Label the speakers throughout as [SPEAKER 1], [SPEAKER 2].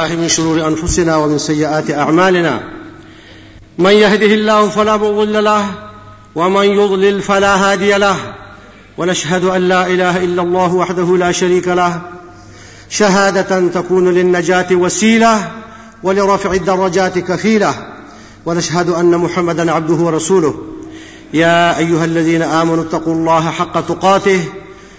[SPEAKER 1] الله من شرور أنفسنا ومن سيئات أعمالنا من يهده الله فلا مضل له ومن يضلل فلا هادي له ونشهد أن لا إله إلا الله وحده لا شريك له شهادة تكون للنجاة وسيلة ولرفع الدرجات كفيلة ونشهد أن محمدا عبده ورسوله يا أيها الذين آمنوا اتقوا الله حق تقاته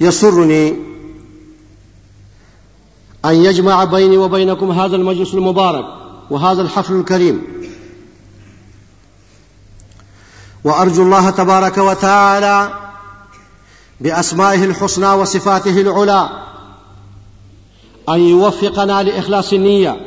[SPEAKER 1] يسرني أن يجمع بيني وبينكم هذا المجلس المبارك وهذا الحفل الكريم وارجو الله تبارك وتعالى باسمائه الحسنى وصفاته العلى ان يوفقنا لاخلاص النيه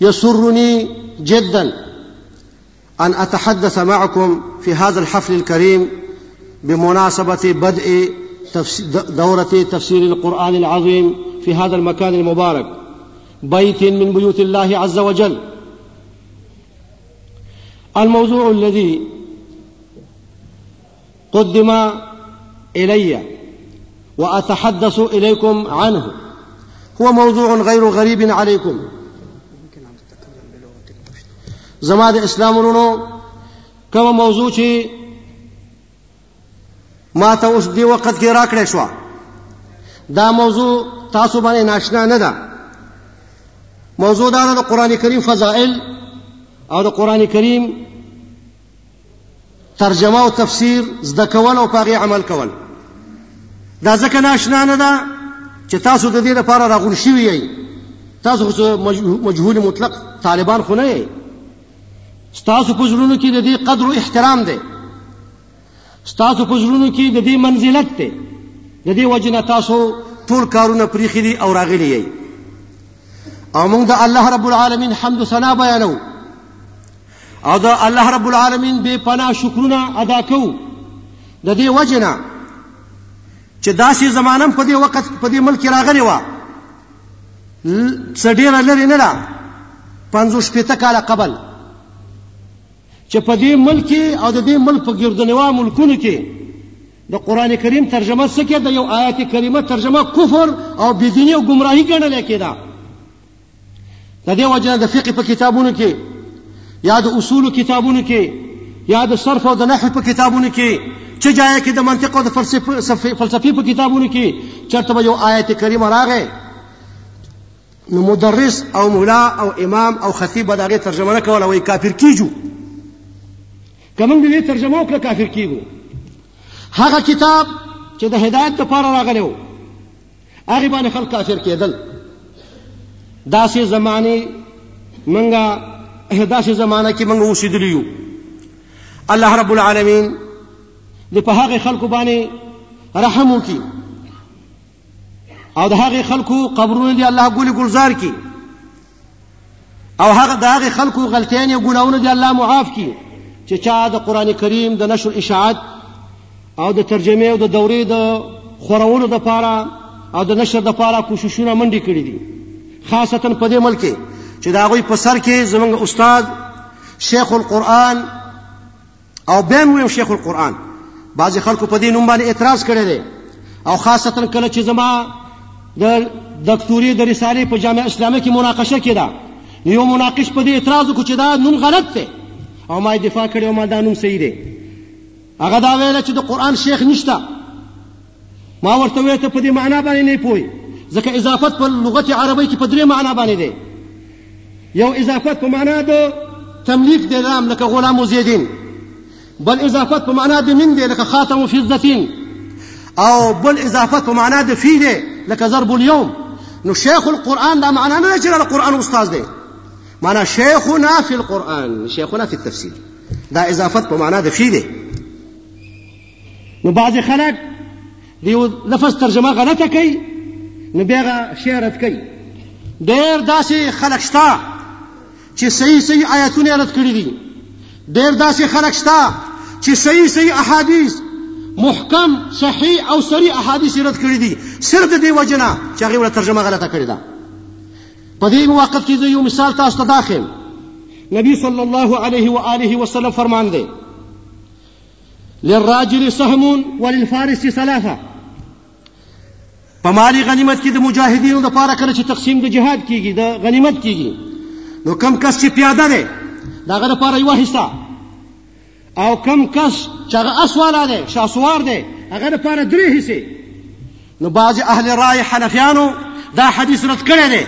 [SPEAKER 1] يسرني جدا أن أتحدث معكم في هذا الحفل الكريم بمناسبة بدء دورة تفسير القرآن العظيم في هذا المكان المبارك بيت من بيوت الله عز وجل الموضوع الذي قدم الي واتحدث اليكم عنه هو موضوع غير غريب عليكم زما د اسلام ورونو کومه موضوع چې ما ته اوس دی وخت کې راکړې شو دا موضوع تاسو باندې ناشنا نه ده موضوع دا د قران کریم فضائل او د قران کریم ترجمه او تفسیر زده کول او په هغې عمل کول دا ځکه ناشنا نه ده چې تاسو د دې لپاره راغون شوي یئ تاسو خو مجهول مطلق طالبان خو نه یئ ستاسو په زړونو کې د دې قدر او احترام دی ستاسو په زړونو کې د دې منزلت دی د دې وجه نه تاسو ټول کارونه پریښي دي او راغلي یئ او موږ د الله رب العالمین حمد و ثنا بیانوو او د الله رب العالمین بې پناه شکرونه ادا کوو د دې وجې نه چې داسې زمانه په دې وخت په دې ملک راغلې وه څه ډېره لرې نه ده پنځو شپېته کاله قبل چې په دې ملک او د دې ملک په ګردنوا ملکونو کې د قران کریم ترجمه څه کې د یو آیت کریمه ترجمه کفر او بدینی او گمراهی ګڼل کېده د دې وجه د فقه په کتابونو کې یا د اصول کتابونو کې یا د صرف او د نحو په کتابونو کې چې جای کې د منطق او د فلسفي په کتابونو کې چرته یو آیت کریمه راغې نو مدرس او مولا او امام او خطیب به دغه ترجمه نه کوله وای کافر کیجو کوم دې ترجمه وکړه کافر کیږو هغه کتاب چې د هدایت لپاره راغلی و هغې باندې خلق کافر کېدل داسې زمانې منګه داسې زمانه کې منګه اوسېدلی یو الله رب العالمین د په هغه خلکو باندې رحم وکي او د هغه خلکو قبرونه دی الله ګل گلزار کی او هغه د هغې خلکو غلطیانې او ګناهونه دې الله معاف کړي چې چا د قرآن کریم د نشر اشاعت او د ترجمې او د دورې د خورولو دپاره او د نشر دپاره کوششونه منډې کړي دي خاصتا په دې ملک کې چې د هغوی په سر کې زموږ استاد شیخ القرآن او بیا مې ویل شیخ القرآن بعضې خلکو په دې نوم باندې اعتراض کړی دی او خاصتا کله چې زما د دکتوري د رسالې په جامعه اسلامي کې مناقشه کې ده نو یو مناقش په دې اعتراض وکړو چې دا نوم غلط دی او ما دفاع کړی او ما دا نوم صحیح دی هغه دا ویله چې د قرآن شیخ نشته ما ورته وویل ته په دې معنا باندې نه پوهې ځکه اضافت په لغت عربی کې په درې معنا باندې دی یو اضافت په معنا د تملیک دی لام لکه غلام و زیدین بل اضافت په معنا د من دی لکه خاتم و فضتین او بل اضافت په معنا د فی دی لکه ضرب الیوم نو شیخ القرآن دا معنا نه چې د قرآن استاد دی معنا شیخنا فی القرآن شیخنا فی التفسیر دا اضافت په معنا د فی دی نو بعضې خلک د یو لفظ ترجمه غلطه کوي نو بیا هغه شی رد کوي ډېر داسې خلک شته چې صحیح صحیح آیتونه یې رد کړي دي ډېر داسې خلک شته چې صحیح صحیح احادیث محکم صحیح او صریح احادیث یې رد کړي دي صرف د دې وجه نه چې هغې ورته ترجمه غلطه کړې ده په دې وخت کې زه یو مثال تاسو ته داخل نبی صلی الله علیه و آله وسلم فرمان دی للراجل سهم وللفارس سلافه په مالی غنیمت کې د مجاهدینو لپاره کله چې تقسیم د جهاد کیږي د غنیمت کیږي نو کم کس چې پیاده دی دا غره لپاره یو حصہ او کم کس چې هغه اسواله دی شاسوار دی هغه لپاره درې حصے نو بعض اهل رای حنفیانو دا حدیث رد کړی دی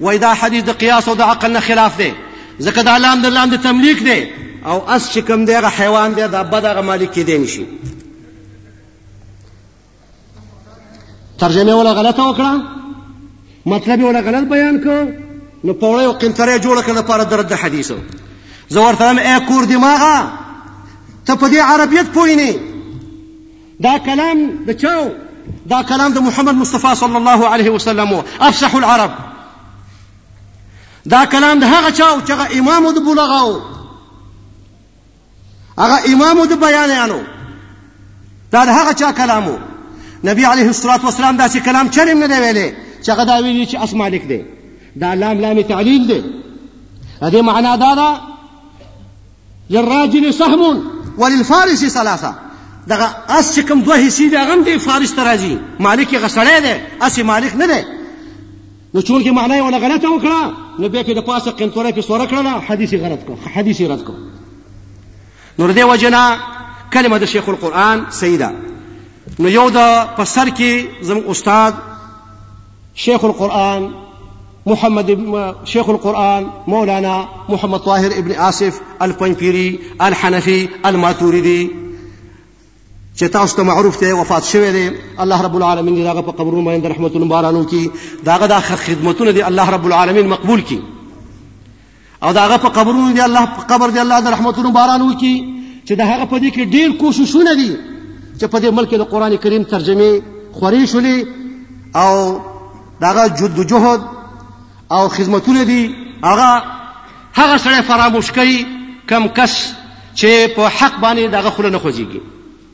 [SPEAKER 1] وای دا حدیث د قیاس او د عقل نه خلاف دی ځکه دا لام د لام د تملیک دی او اس چې کوم دی هغه حیوان دی دا بد هغه مالک کېدی نشي ترجمه ولا غلطه وکړه مطلب ولا غلط بیان کو نو په وړو قنطره جوړ کړه لپاره درد د حدیثو زه ورته اې کور دماغه ته په دې عربیت پوینې دا کلام د چا و؟ دا کلام د محمد مصطفی صلی الله علیه وسلم و، افصح العرب. دا کلام د هغه چا و چې هغه امام د بلغا و، هغه امام د بیانیانو. دا د هغه چا کلام و. نبی علیه الصلاة والسلام داسې کلام چرې نه دی ویلی چې هغه دا ویلي چې اس مالک دی. دا لام لام تعلیل دی. د دې معنا دا ده للراجل سهم وللفارس ثلاثه دغه اس چې کوم دوه حصې دي هغه هم دی فارس ته راځي مالک یې غسړی دی اسې مالک نه دی نو چونکې معنا یې ولا غلطه وکړه نو بیا کې د پاسه قنطوره پې سوره کړله حدیث یې غلط کړ حدیث یې رد کړ نو دې وجه نه کلمه د شیخ القرآن صحیح ده نو یو د په سر کې زموږ استاد شیخ القرآن محمد شیخ القرآن مولانا محمد طاهر ابن آصف الپنجپیری الحنفی الماتوریدی چې تاسو ته معروف دی وفات شوی دی الله رب العالمین دغه په قبرونو باندې رحمتونو بارانو کی داغه د خدمتونو دی الله رب العالمین مقبول کی او د هغه په قبرونو دی الله په قبر دی الله د رحمتونو باران وکړي چې د هغه په دې کې ډېر کوششونه دي چې په دې ملک د قران کریم ترجمه خورې شولې او دغه جد جهد او خدمتونه دي هغه هغه سره فراموش کوي کم کس چې په حق باندې دغه خلنه خوځيږي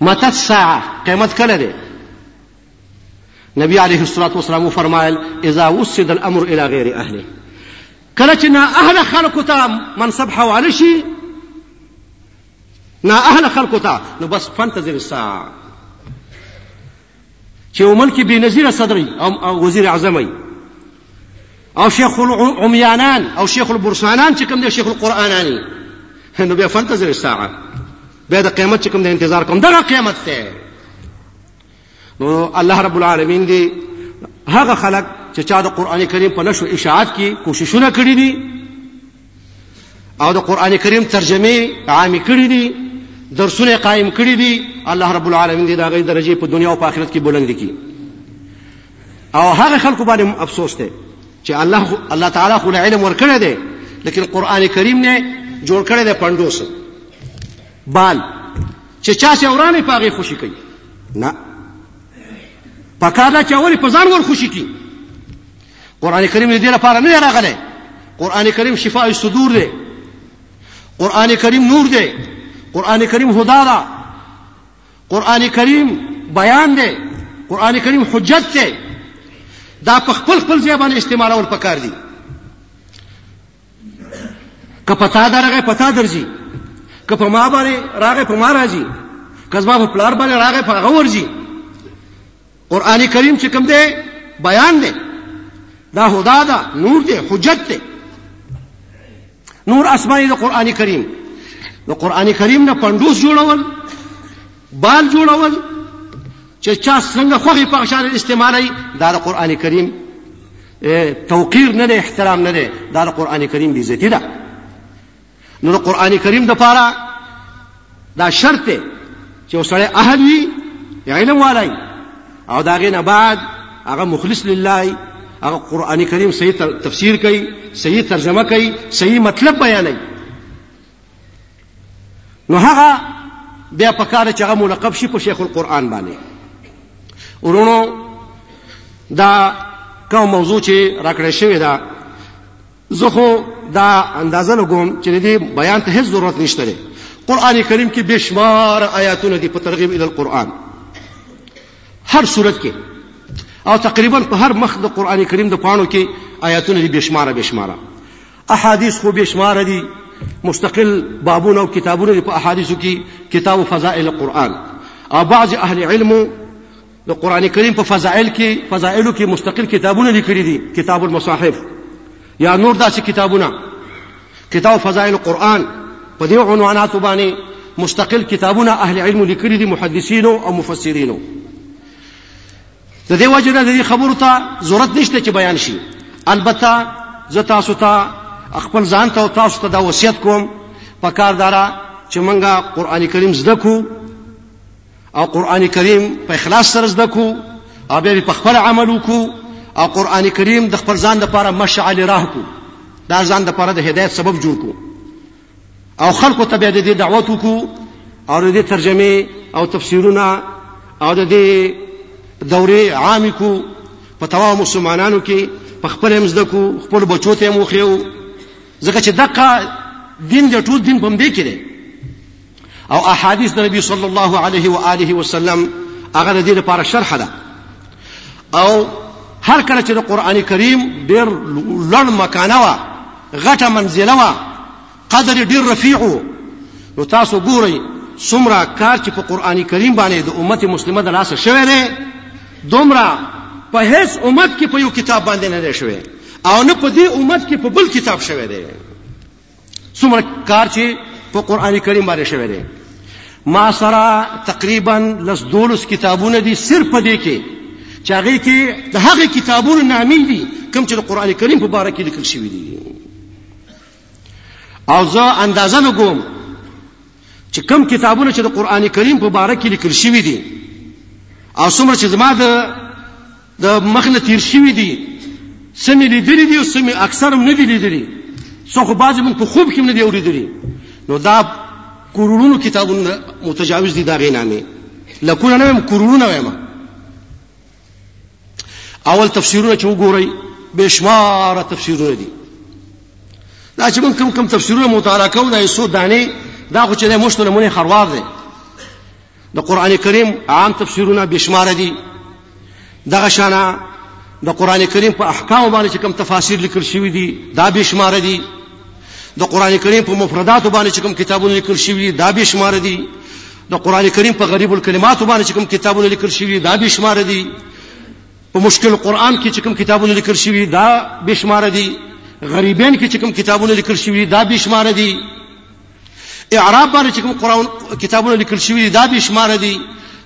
[SPEAKER 1] متى الساعه قیامت کله دی نبی علیه الصلاة والسلام فرمایل اذا وسد الامر الى غیر اهله کله چې نا اهل خلکو ته منصب حواله شي نا اهل خلکو ته نو بس فانتظر الساعه چې یو ملک بې نظیره صدر او وزیر اعظم وي او شیخ العمیانان او شیخ البرسانان چې کوم دی شیخ القرآنانی نو بیا فنتظر الساعه بیا د قیامت چې کوم دی انتظار کوم دغه قیامت دی نو الله رب العالمین دی هغه خلک چې چا د قران کریم په نشو اشاعت کې کوششونه کړې دي او د قران کریم ترجمه عام کړی دي درسونه قائم کړی دي الله رب العالمین دې دا غي درجه په دنیا او په آخرت کې بلند کړي او هغه خلکو باندې افسوس دی چې الله الله تعالی خو علم ورکړی دی لیکن قران کریم نه جوړ کړی دی پندوس بال چې چا سي اورانه پاغه خوشي کوي نه پکاره چې اول په ځان ور خوشي کی قران کریم دې لپاره نه راغلی قران کریم شفاء الصدور دی قران کریم نور دی قران کریم هدا ده قران کریم بیان دی قران کریم حجت دی دا په خپل خپل ځای باندې استعمالول پکار دي که پتا درغه پتا درځي که په ما باندې راغه په ما راځي کزما په پلار باندې راغه په هغه ورځي قرآن کریم چې کوم دی بیان دی دا هدا ده نور دی حجت دی نور اسماء د قرآن کریم د قرآن کریم نه پندوس جوړول بال جوړول چې چا څنګه خوخي په اشاره استعمالي دا د قرآن کریم توقیر نه دی احترام نه دی دا د قرآن کریم بیزتی ده نو د قران کریم د پاره دا شرط دی چې وسړی اهل وي علم والای او دا غینه بعد هغه مخلص لله هغه قران کریم صحیح تفسیر کوي صحیح ترجمه کوي صحیح مطلب بیانوي نو هغه بیا په کار چې هغه ملقب شي په شیخ القرآن باندې ورونو دا کوم موضوع چې راکړې شوې ده زه خو دا اندازه لګوم چې د دې بیان ته هیڅ ضرورت نشته دی قران کریم کې بشمار آیاتونه دي په ترغیب ال القرآن هر صورت کې او تقریبا په هر مخ د قران کریم د پاڼو کې آیاتونه دي بشمار بشمار احادیث خو بشمار دي مستقل بابونه او کتابونه په احادیثو کې کتاب فضائل القرآن او بعض اهل علمو د قران کریم په فضائل کې فضائلو کې مستقل کتابونه لیکلي دي کتاب المصاحف یا نور داسې کتابونه کتاب فضائل القرآن په دې عنواناتو باندې مستقل کتابونه اهل علم لیکلي دي محدثینو او مفسرینو د دې وجه نه د خبرو ته ضرورت نشته چې بیان شي البته زه تاسو ته خپل ځان ته او تاسو ته دا وصیت کوم په کار دارا چې مونږه قران کریم زده کو او قران کریم په اخلاص سره زده کو او بیا په خپل عمل وکړو او قران کریم د خپل ځان لپاره مشعل راه کو دا ځان لپاره د هدایت سبب جوړ کو او خلکو ته بیا د دې دعوت وکړو او د دې ترجمه او تفسیرونه او د دې دورې عام کو په تمام مسلمانانو کې په خپل مزد کو خپل بچو ته مو خيو ځکه چې دغه دین د ټول دین په مبه کې دی او احادیث د نبی صلی الله علیه و آله وسلم هغه د دې لپاره شرح ده او هر کله چې د قران کریم ډیر لړ مکانه وا غټه منزله وا قدر ډیر رفیع نو تاسو ګورئ سمرا کار چې په قران کریم باندې د امت مسلمه د لاسه شوه دی دومره په هیڅ امت کې په یو کتاب باندې نه شوه او نه په دې امت کې په بل کتاب شوه دی څومره کار چې په قران کریم باندې شوی دی ما سره تقریبا لس دولس کتابونه دي صرف په دې کې چې هغه کې د هغه کتابونو نامې دي کوم چې د قران کریم په اړه کې لیکل شوی دي او زه اندازه لګوم چې کوم کتابونه چې د قران کریم په اړه کې لیکل شوی دي او څومره چې زما د د مخ نه تیر شوي دي څه مې لیدلي دي او څه مې اکثر هم نه دي لیدلي څه خو بعضې مونږ په خوب کې هم نه دي اورېدلي نو دا کروڑونو کتابونه متجاوز دي د هغې نامې لکونه نه وایم کروڑونه وایم اول تفسیرونه چې وګورئ بې شماره تفسیرونه دي دا چې مونږ کوم کوم تفسیرونه مطالعه کوو دا یې څو دانې دا خو چې دی مشتو نمونې خروار دی د قرآن کریم عام تفسیرونه بې شماره دي دغه شانه د قرآن کریم په احکام باندې چې کوم تفاسیر لیکل شوي دي دا بې شماره دي د قرآن کریم په مفرداتو باندې چې کوم کتابونه لیکل شوي دي دا بې شماره دي د قرآن کریم په غریب الکلمات باندې چې کوم کتابونه لیکل شوي دا به شمار دي په مشکل قرآن کې چې کوم کتابونه لیکل شوي دا به شمار دي غریبین کې چې کوم کتابونه لیکل شوي دا به شمار دي اعراب باندې چې کوم قران کتابونه لیکل شوی دي دا به شمار دي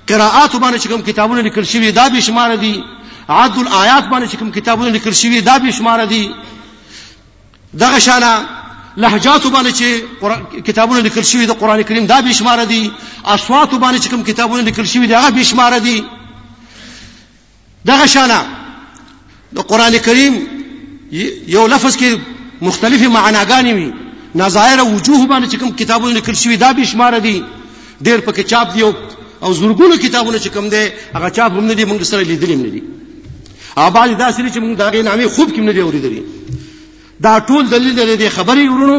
[SPEAKER 1] قراءات باندې چې کوم کتابونه لیکل شوی دي دا به شمار دي عد الآیات باندې چې کوم کتابونه لیکل شوی دي دا به شمار دي دغه شانه لهجات باندې چې کتابونه لیکل شوی دي قران کریم دا به شمار دي اصوات باندې چې کوم کتابونه لیکل شوی دي هغه به شمار دي دغه شانه د قران کریم یو لفظ کې مختلفې معناګانې وي نظائر وجوه باندې کوم کتابونه لیکل شوی دا به شمار دي ډېر پکې چاپ دی او زورګونو کتابونه چې کوم دی هغه چاپ هم نه دي موږ سره لیدلې نه دي اباج دا سری چې موږ دا غي نامې خوب کې نه دی اوریدلې دا ټول دلیل دی خبرې ورونو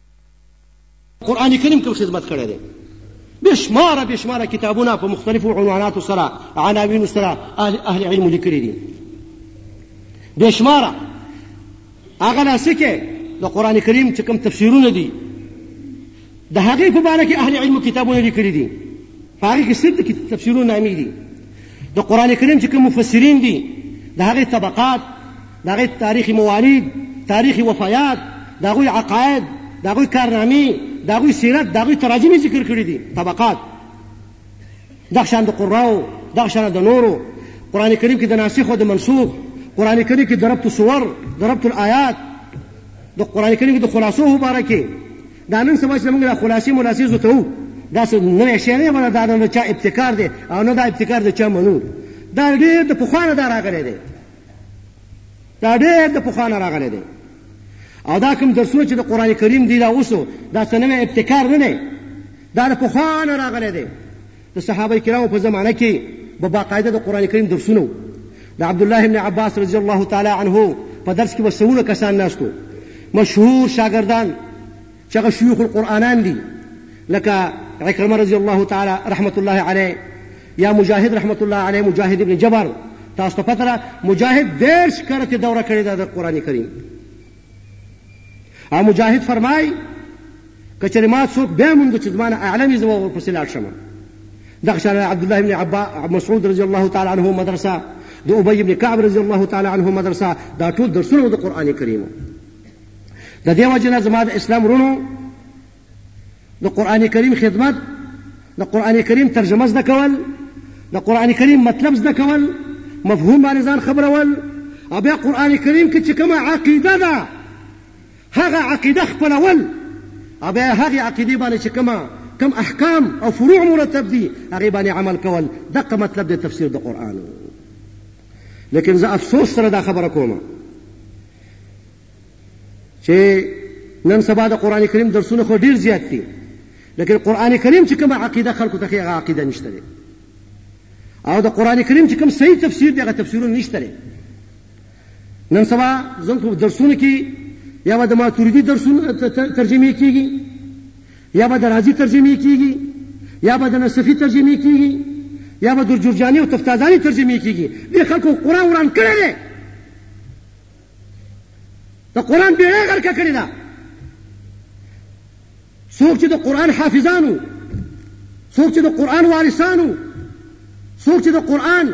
[SPEAKER 1] قرآن کریم کوم خدمت کړی دی بشمار بشمار کتابونه په مختلفو عنواناتو سره عناوینو سره اهل علم لیکلي دي بشمار هغه ناسکه د قرآن کریم چې کوم تفسیرونه دي د هغې په باره کې اهل علم کتابونه لیکلي دي په هغې کې صرف د تفسیرونه نامې دي د قرآن کریم چې کوم مفسرین دي د هغې طبقات د هغوی تاریخي موالید، تاریخي وفایات، د هغوی عقاید، د هغوی کارنامې، د هغوی سیرت، د هغوی تراجم یې ذکر کړي دي، طبقات. دغه شان د قراو، دغه شان د نورو، قرآن کریم کې د ناسخ او د منسوخ، قرآن کریم کې د ربط الصور، د ربط الآیات، د قرآن کریم کې د خلاصو په باره کې دا نن سبا چې موږ دا خلاصې ملاصې زوتو دا څه نوی شی نه بله دا د چا ابتکار دی او نه دا ابتکار د چا منو دا ډېر د پخوا نه دا راغلی دی دا ډېر د پخوا نه راغلی دی او دا کوم درسونه چې د قرآن کریم دی دا اوس دا څه نوی ابتکار نه دی دا د پخوا نه راغلی دی د صحابه کرامو په زمانه کې به باقاعده د قرآن کریم درسونه د عبدالله بن عباس رضی الله تعالی عنه په درس کې به سوونه کسان ناستو مشهور شاګردان چې هغه شیوخ القرآنان دي لکه عکرمه رضی الله تعالی رحمت الله علیه یا مجاهد رحمت الله علیه مجاهد ابن جبر تاسو ته پته ده مجاهد دېرش کرتې دوره کړې ده د قرآن کریم او مجاهد فرمایي که چېرې ما څوک بیا موندو چې زما نه اعلم وي زه به ورپسې لاړ شم دغه شان عبدالله بن عبا مسعود رضی الله تعالی عنه مدرسه د ابي بن کعب رضی الله تعالی عنه مدرسه دا ټول درسونه د قرآن کریم د دې وجه نه زما د اسلام ورونو د قرآن کریم خدمت، د قرآن کریم ترجمه زده کول، د قرآن کریم مطلب زده کول، مفهوم باندې ځان خبرول او بیا قرآن کریم کې چې کومه عقیده ده هغه عقیده خپلول او بیا هغه عقیده باندې چې کومه کم احکام او فروع مرتب دي هغه باندې عمل کول دغه مطلب د تفسیر د قرآن لیکن زه افسوس سره دا خبره کوم چې نن سبا د قران کریم درسونه خو ډیر زیات دي لیکن قران کریم چې کومه عقیده خلکو ته هغه عقیده نشته دی او د قران کریم چې کوم صحیح تفسیر دی هغه تفسیرونه نشته دی نن سبا زموږ په درسونو کې یا به د ماتوریدي درسونه ترجمه کیږي یا به د راضي ترجمه کیږي یا به د نصفي ترجمه کیږي یا به د جرجاني او تفتازاني ترجمه کیږي دې خلکو قران وران کړی دی د قران بیړه غرق کړی دا څوک چې د قران حافظانو څوک چې د قران وارثانو څوک چې د قران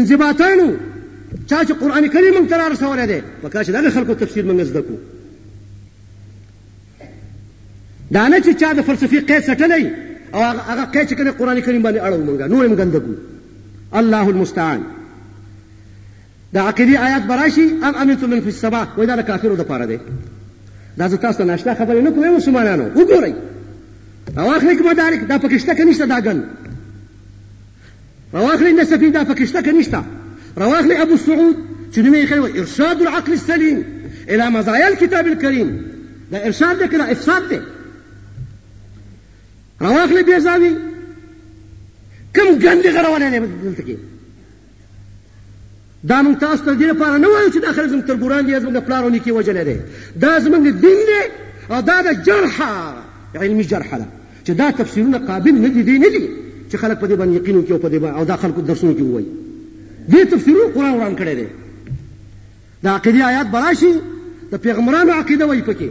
[SPEAKER 1] انضباطانو چا چې قران کریم موږ ترار سوالې ده پکې چې دغه خلکو تفسیر موږ زده کو دا نه چې چا د فلسفي قید سټلې او هغه قید چې کله قران کریم باندې اړو موږ نور موږ ګندګو الله المستعان د عقیدې آیات به راشي ام امنتم من فی السماء وایي دا د کافرو دپاره دی دا زه تاسو ته ناشنا خبرې نه کوم ای مسلمانانو وګورئ او اخلئ که مدارک دا پکې شته که نشته دا ګن رواخلي النسفي دا پکې شته که نشته رواخلي ابو سعود چې نوم یې کړی ارشاد العقل السلیم الى مزایا الكتاب الكریم دا ارشاد دی که دا افساد دی رواخلي بیزاوي کوم ګن دې غرولی دی دلته کې دا موږ تاسو ته دې لپاره نه وایو چې دا خلک زموږ تربوران دي یا زموږ پلار او نیکه وژلی دی دا زموږ دین دی او دا د جرحه علمي جرحه ده چې دا تفسیرونه قابل نه دي دی نه دي چې خلک په دې باندې یقین وکړي او په دې او دا خلکو درسونو کې ووایي دې تفسیرونو قرآن وران کړی دی د عقیدې آیات به راشي د پیغمبرانو عقیده وایي پکې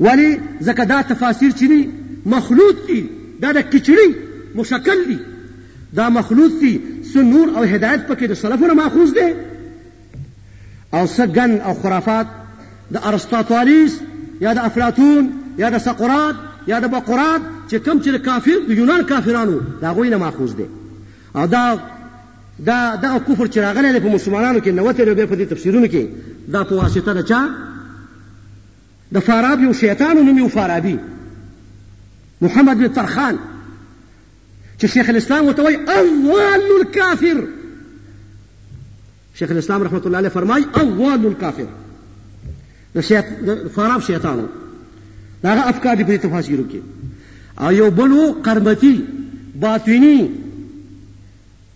[SPEAKER 1] ولې ځکه دا تفاسیر چې دي مخلوط دي دا د کچړي مشکل دي دا مخلوط دي څه نور او هدایت پکې د سلفو نه ماخوذ دی او څه ګن او خرافات د ارسطاطالیس یا د افلاطون یا د سقراط یا د بقراط چې کم چې د کافر د یونان کافرانو د هغوی نه ماخوذ دی او دا دا دغه کفر چې راغلی دی په مسلمانانو کې نوتې نو بیا په دې تفسیرونو کې دا په واسطه د چا د فاراب یو شیطان نوم یې فارابي محمد بن ترخان چې شیخ الاسلام ورته وایي اول الکافر شیخ الاسلام رحمت الله علیه فرمایي اول الکافر د شیط د فاراب شیطانو دا هغه افکار دي په تفاسیرو کې او یو بل قرمتی باطنی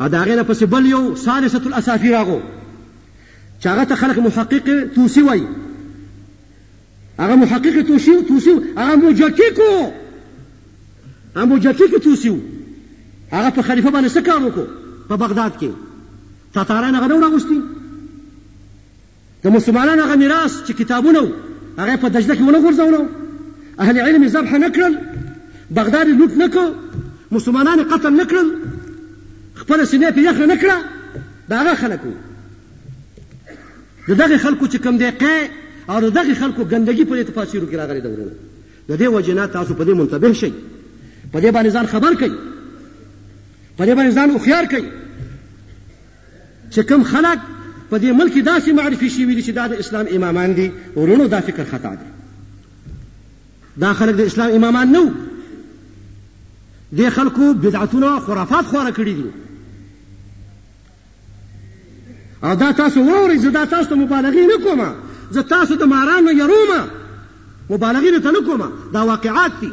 [SPEAKER 1] او د هغې نه پسې بل یو ثالثة الاصافي راغو چې هغه ته خلک محقق توسي وایي هغه محقق توسي توسي هغه مجتیک و هغه مجتیک توسي و هغه په خلیفه باندې څه کار وکړو په بغداد کې تاتاران هغه نه وراغوستي د مسلمانانو هغه میراث چې کتابونه وو هغه یې په دجله کې ونه غورځولو، اهل علم یې ذبح نه کړل، بغداد یې لوټ نه کړ، مسلمانان یې قتل نه کړل، خپله سینه یې پرې یخه نه کړه، دا هغه خلک وو. د دغه خلکو چې کوم دی قی او د دغه خلکو ګندګي په دې تفاسیرو کې راغلې ده ورونه د دې وجې نه تاسو په دې منتبه شئ په دې باندې ځان خبر کړئ په دې باندې ځان هوښیار کړئ چې کوم خلک په دې ملک کې داسې معرفي شوي دي چې دا د اسلام امامان دي ورونو دا فکر خطا دی دا خلک د اسلام امامان نه وو دې خلکو بدعتونه خرافات خواره کړي دي او دا تاسو وورئ زه دا تاسو ته مبالغې نه کوم زه تاسو د مارانو یروم مبالغې نه ته نه کوم دا واقعات دي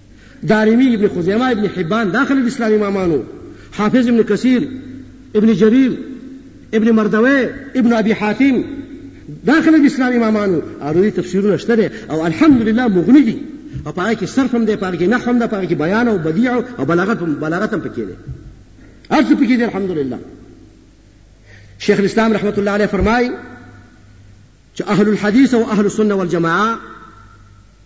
[SPEAKER 1] دارمي، ابن خزیمه، ابن حبان دا خلک د اسلام امامان وو، حافظ ابن کثیر، ابن جریر، ابن مردوی، ابن ابي حاتم دا خلک د اسلام امامان وو، او دوی تفسیرونه شته دی او الحمدلله مغني دي او په هغه کې صرف هم دی، په هغه کې نحو هم ده، په هغه کې بیان او بدیع او بلاغت بلاغت هم پکې دی، هر څه پکې دی الحمدلله. شیخ الاسلام رحمت الله علیه فرمایي چې اهل الحدیث او اهل السنه والجماعه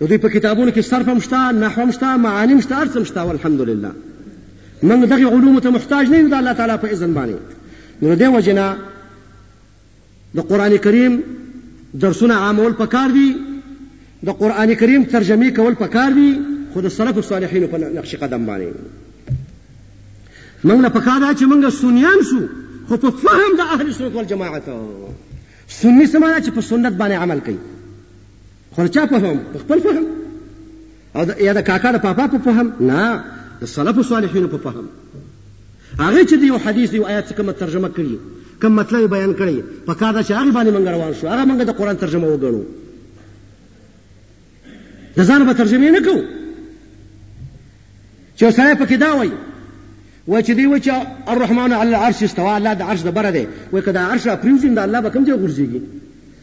[SPEAKER 1] د دوی په کتابونو کې صرف هم شته نحو هم شته معانی هم شته هر څه هم شته والحمدلله موږ دغه علومو ته محتاج نه یو د الله تعالی په اذن باندې نو دې وجه نه د قرآن کریم درسونه عامول پکار دي د قرآن کریم ترجمه کول پکار دي خو د سلف الصالحین په نقش قدم باندې موږ له پکار ده چې موږ سنیان شو خو په فهم د اهل سنت والجماعت سنی سمانه چې په سنت باندې عمل کوي خو د چا په فهم؟ په خپل فهم؟ او د یا د کاکا د پاپا په فهم؟ نه، د سلفو صالحینو په فهم. هغه چې د یو حدیث د یو آیات څخه کومه ترجمه کړي، کوم مطلب یې بیان کړی، په کار ده چې هغه باندې موږ روان شو، هغه موږ د قرآن ترجمه وګڼو. د ځان به ترجمه نه کوو چې سړی پکې دا وایي و چې دی و چې الرحمن علی العرش استوا الله د عرش د بره دی و که د عرش را پریوځي نو د الله به کوم ځای غورځېږي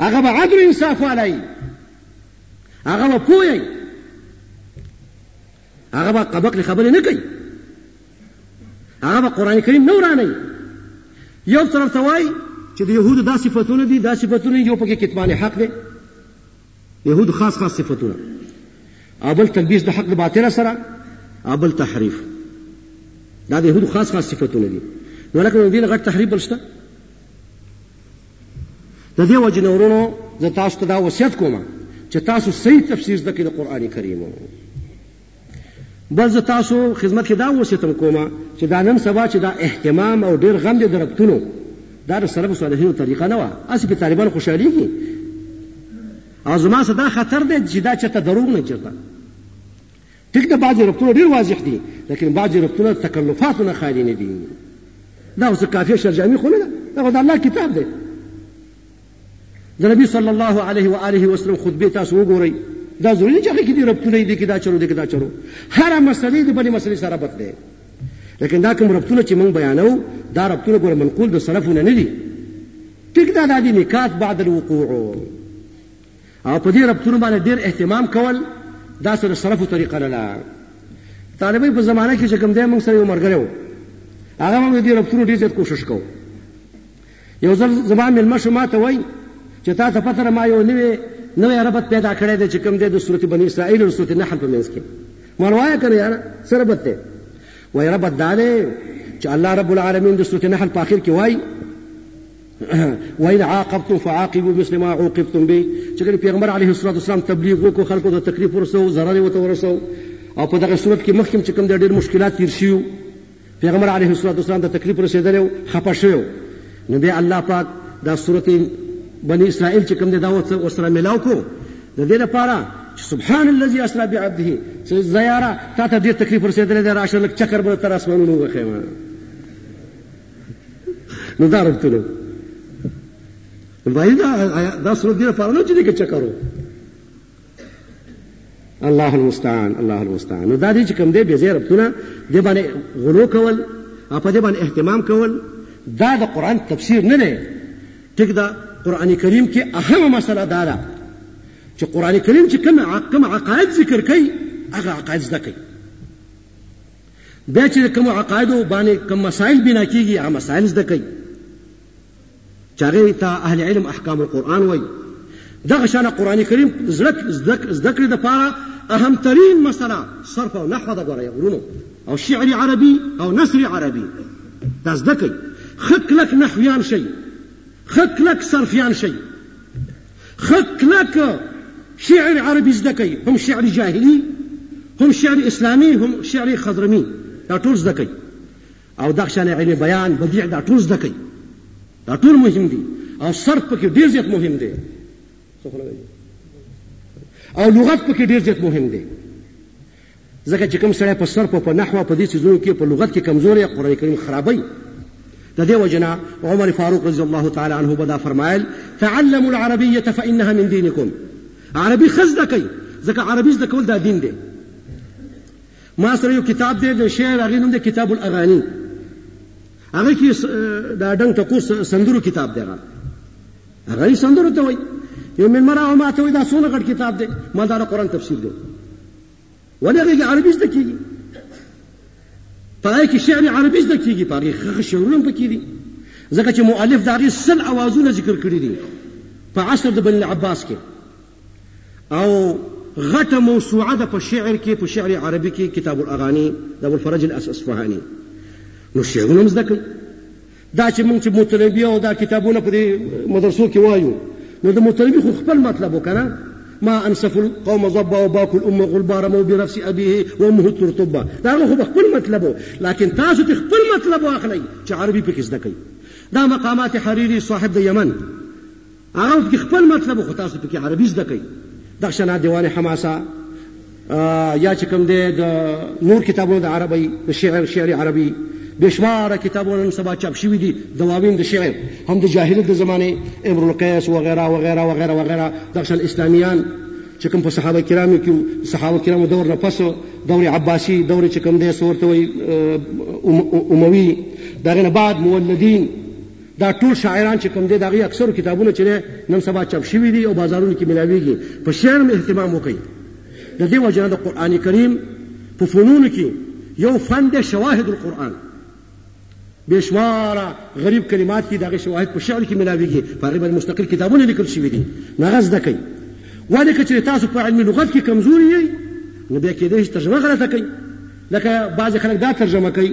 [SPEAKER 1] هغه به عدل انصاف والی هغه به پوهی هغه به قبقلې خبرې نه کوي هغه به قرآن کریم نه ورانوي یو طرف ته وایي چې د یهودو دا صفتونه دي دا صفتونه یو پکې کتمان حق دی یهود خاص خاص صفتونه او بل تلبیس د حق د باطل سره او بل تحریف دا د یهودو خاص خاص صفتونه دي نو لکه دین غټ تحریف بلشته ددې وجې نه ورونو زه تاسو ته دا وصیت کوم چې تاسو صحیح تفسیر زده کړئ د قرآن کریم بل زه تاسو خدمت کې دا وصیت هم کوم چې دا نن سبا چې دا اهتمام او ډېر غم دی د ربطونو دا د سلف صالحینو طریقه نه وه هسې په طالبان خوشحالېږي او زما څه دا خطر دی چې دا چېرته دروغ نه چېرته ټیک ده بعضې ربطونه ډېر واضح دي لیکن بعضې ربطونه تکلفاتو نه خالي نه دي دا خو څه کافیه شرجامي خو نه ده دا خو د الله کتاب دی د نبی صلی الله علیه و آله وسلم خطبه تاسو وګورئ دا ضروري چې هغه کې دې ربطونه دي کې دا چلو دي کې دا چلو هر مسلې د بلې مسلې سره ربط دی لیکن دا کوم ربطونه چې موږ بیانو دا ربطونه ګوره منقول د سلفونه نه دي ټیک دا د نکات بعد الوقوع او په دې ربطونو باندې ډېر اهتمام کول دا سره سلفو طریقه نه ده طالبۍ په زمانه کې چې کوم دی موږ سره یو ملګری و هغه موږ دې ربطونو ډېر زیات کوشش کوو یو ځل زما مېلمه شو ما ته وایي چې تا ته پته ما یو نوی نوی ربط پیدا کړی دی چې کوم دی د صورت بني اسرائیل او صورت نحل په منځ کې ما وایه کنه یاره څه ربط دی وایي ربط دا دی چې الله رب العالمین د صورت نحل په اخر کې وایي وان عاقبتم فعاقبوا مثل ما عوقبتم به چې کله پیغمبر علیه الصلاه والسلام تبلیغ وکړو خلکو ته تکلیف ورسو ضرر یې وته ورسو او په دغه صورت کې مخکې چې کوم د ډېر مشکلات تیر شي پیغمبر علیه الصلاه والسلام ته تکلیف رسیدلی خپه شوی نو بیا الله پاک دا سورته بنی اسرائیل چې کوم دی دا ورسره ملاو کو د دې لپاره سبحان الذي اسرا بعبده زیاره تا ته ډېر تکلیف رسیدلی دی راشه لږ چکر به تر اسمانونو وخیمه نو دا ربطونه وایي دا دا سره دې لپاره نه چې دې کې چکر و الله المستعان الله المستعان نو دا دې چې کوم دې به زه ربطونه دې باندې غلو کول او په دې باندې اهتمام کول دا د قران تفسیر نه دی ټیک دا قران کریم کې اهمه مسله دا ده چې قران کریم چې کوم کوم عقاید ذکر کوي هغه عقاید ذکر کوي بیا چې کوم عقاید باندې کوم مسائل بنا کیږي هغه مسائل زده کوي چې هغه ته اهل علم احکام القرآن وایي دغه شان قرآن کریم زده کړې د پاره اهم ترین مسله صرف او نحو د غوړی غرونو او شعر عربي او نثر عربي دا زده کوي خکلک نحویان شي خکلک صرفیان شي ښه کلک شعر عربي زده کړئ، هم شعر جاهلي، هم شعر اسلامي، هم شعر خضرمي، دا ټول زده کړئ او دغه شان علم بیان، بدیع دا ټول زده کړئ، دا ټول مهم دي او صرف پکې ډیر زیات مهم دی او لغت پکې ډیر زیات مهم دی. ځکه چې کوم سړی په صرف او په نحو او په دې څیزونو کې په لغت کې کمزوری یا قرآن کریم خرابوي د دې وجه نه عمر فاروق رضی الله تعالی عنه به دا فرمایل تعلموا العربیه فانها من دینکم عربي ښه زده کوئ ځکه عربي زده کول دا دین دی ما سره یو کتاب دی د شعر هغې نوم دی کتاب الاغاني هغه کې دا ډنګ ټکو سندرو کتاب دی هغه هغه یې سندرو ته وایي یو مېلمه راغی ما ته وایي دا څومره غټ کتاب دی ما دا د قرآن تفسیر دی ولې هغې کې عربي زده کېږي په هغې کې شعر عربي زده کېږي په هغې ښه ښه شعرونه هم پکې دي ځکه چې مؤلف د هغې سل اوازونه ذکر کړي دي په عصر د بن عباس کې او غټه موسوعه ده په شعر کې په شعر عربي کې کتاب الاغاني د ابوالفرج الاصفهاني نو شعرونه هم زده کوي دا چې موږ چې مطلبي او دا کتابونه په دې مدرسو کې وایو نو د مطلبي خو خپل مطلب وکنه ما انصف القوم ضبا وباكو الامه غلبا رموا برفس ابيه وامه ترتبا دا خو خپل مطلب لكن تاسو خپل مطلب واخلئ چې عربي پکې زده کوي دا مقامات حريري صاحب د یمن عرب کې خپل مطلب خو تاسو پکې عربي زده کوي دغشنا دیوان حماسه یا چې کوم دی د نور کتابونو د عربی د شعر شعر عربي بشمار کتابونه نن سبا چاپ شوي دي دواوین د شعر هم د جاهلیت د زمانه امر القیس وغیرہ وغیرہ وغیرہ وغیرہ دغشن اسلامیان چې کوم په صحابه کرامو کې صحابه کرامو دور نه پس دور عباسی دور چې کوم دی سورته وي اموي دغه نه بعد مولدین دا ټول شاعران چې کوم دی د هغوی اکثرو کتابونه چې دی نن سبا چاپ شوي دي او بازارونو کې ملاویږي په شعر هم اهتمام وکړي د دې وجه نه د قرآن کریم په فنونو کې یو فن دی شواهد القرآن بشماره غریب کلمات کې دغه شواهد په شعر کې ملاويږي په هغه باندې مستقل کتابونه لیکل شوي دي هغه زده کوي ولې که چېرې تاسو په علمي لغت کې کمزوري یئ نو بیا کېدای شي ترجمه غلطه کوي لکه بعضې خلک دا ترجمه کوي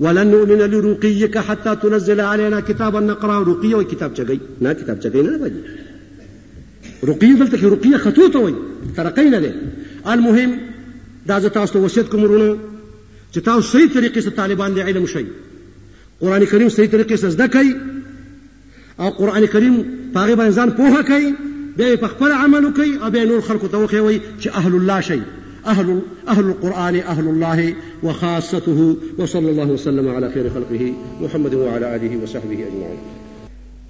[SPEAKER 1] ولن نؤمن لرقيك حتى تنزل علينا كتابا نقرا رقيه وي كتاب چګي نه كتاب چګي نه وایي رقيه دلته کې رقيه خطو ته وایي ترقی نه ده المهم دا زه تاسو ته وصیت کوم ورونو چې تاسو صحیح طریقې سره طالبان د علم شي قران کریم صحیح طریقې سره زده کړئ او قرآن کریم په هغې باندې ځان پوهه کړئ، بیا یې په خپل عمل وکړئ او بیا یې نور خلکو ته وښیوئ چې اهل الله شئ. اهل اهل القرآن اهل الله وخاصته وصلى الله وسلم على خير خلقه محمد وعلى آله وصحبه اجمعين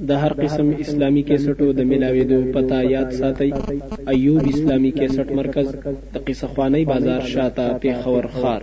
[SPEAKER 2] د هر قسم اسلامی کیسټو د ملاویدو پتا یاد ساتي ایوب اسلامی کیسټ مرکز د قصه خوانی بازار شاته پیښور خار